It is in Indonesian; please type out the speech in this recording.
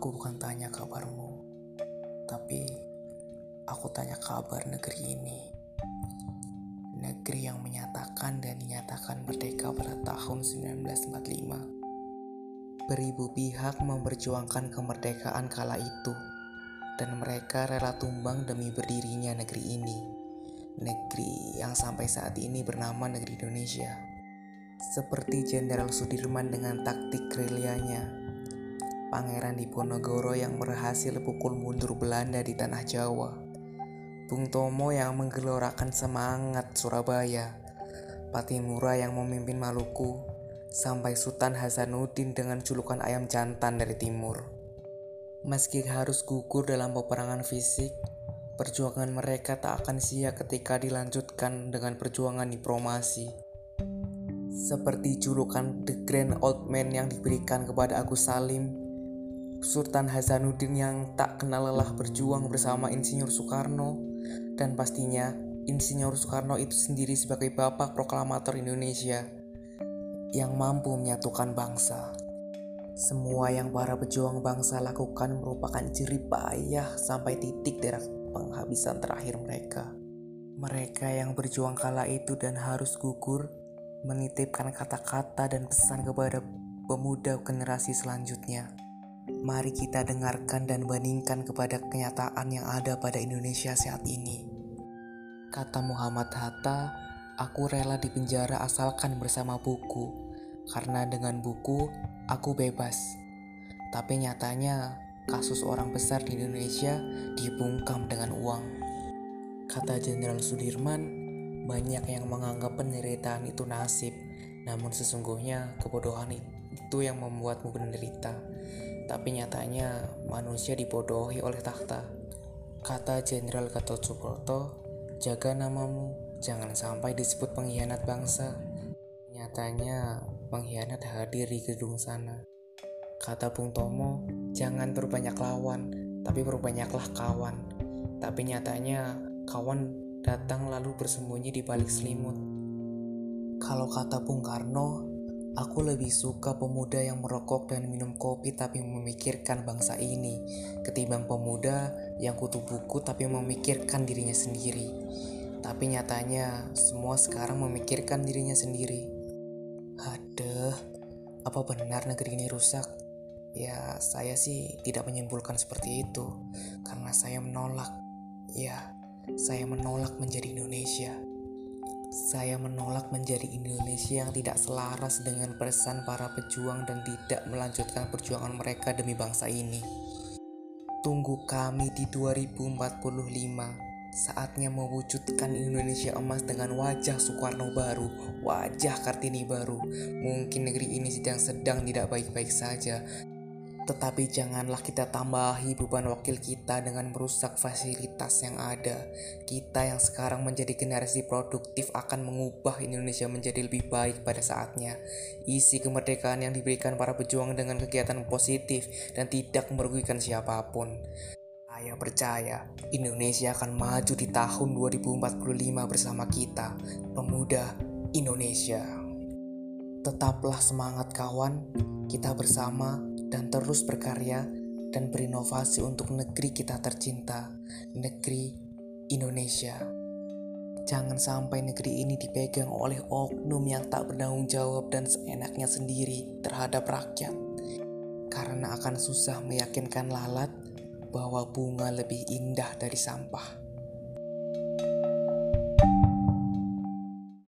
Aku bukan tanya kabarmu, tapi aku tanya kabar negeri ini. Negeri yang menyatakan dan dinyatakan merdeka pada tahun 1945. Beribu pihak memperjuangkan kemerdekaan kala itu, dan mereka rela tumbang demi berdirinya negeri ini. Negeri yang sampai saat ini bernama negeri Indonesia. Seperti Jenderal Sudirman dengan taktik gerilyanya, Pangeran Diponegoro yang berhasil pukul mundur Belanda di tanah Jawa. Bung Tomo yang menggelorakan semangat Surabaya. Patimura yang memimpin Maluku. Sampai Sultan Hasanuddin dengan julukan ayam jantan dari timur. Meski harus gugur dalam peperangan fisik, perjuangan mereka tak akan sia ketika dilanjutkan dengan perjuangan diplomasi. Seperti julukan The Grand Old Man yang diberikan kepada Agus Salim Sultan Hasanuddin yang tak kenal lelah berjuang bersama Insinyur Soekarno dan pastinya Insinyur Soekarno itu sendiri sebagai bapak proklamator Indonesia yang mampu menyatukan bangsa. Semua yang para pejuang bangsa lakukan merupakan jerih payah sampai titik darah penghabisan terakhir mereka. Mereka yang berjuang kala itu dan harus gugur menitipkan kata-kata dan pesan kepada pemuda generasi selanjutnya. Mari kita dengarkan dan bandingkan kepada kenyataan yang ada pada Indonesia saat ini. Kata Muhammad Hatta, aku rela dipenjara asalkan bersama buku, karena dengan buku aku bebas. Tapi nyatanya, kasus orang besar di Indonesia dibungkam dengan uang. Kata Jenderal Sudirman, banyak yang menganggap penderitaan itu nasib, namun sesungguhnya kebodohan itu yang membuatmu menderita tapi nyatanya manusia dibodohi oleh takhta. Kata Jenderal Gatot Subroto, jaga namamu, jangan sampai disebut pengkhianat bangsa. Nyatanya pengkhianat hadir di gedung sana. Kata Bung Tomo, jangan berbanyak lawan, tapi berbanyaklah kawan. Tapi nyatanya kawan datang lalu bersembunyi di balik selimut. Kalau kata Bung Karno, Aku lebih suka pemuda yang merokok dan minum kopi tapi memikirkan bangsa ini ketimbang pemuda yang kutu buku tapi memikirkan dirinya sendiri. Tapi nyatanya semua sekarang memikirkan dirinya sendiri. Aduh, apa benar negeri ini rusak? Ya, saya sih tidak menyimpulkan seperti itu karena saya menolak. Ya, saya menolak menjadi Indonesia. Saya menolak menjadi Indonesia yang tidak selaras dengan pesan para pejuang dan tidak melanjutkan perjuangan mereka demi bangsa ini. Tunggu kami di 2045. Saatnya mewujudkan Indonesia emas dengan wajah Soekarno baru, wajah Kartini baru. Mungkin negeri ini sedang sedang tidak baik-baik saja, tetapi janganlah kita tambahi beban wakil kita dengan merusak fasilitas yang ada. Kita yang sekarang menjadi generasi produktif akan mengubah Indonesia menjadi lebih baik pada saatnya. Isi kemerdekaan yang diberikan para pejuang dengan kegiatan positif dan tidak merugikan siapa pun. Saya percaya Indonesia akan maju di tahun 2045 bersama kita, pemuda Indonesia. Tetaplah semangat kawan, kita bersama dan terus berkarya dan berinovasi untuk negeri kita tercinta, negeri Indonesia. Jangan sampai negeri ini dipegang oleh oknum yang tak bertanggung jawab dan seenaknya sendiri terhadap rakyat. Karena akan susah meyakinkan lalat bahwa bunga lebih indah dari sampah.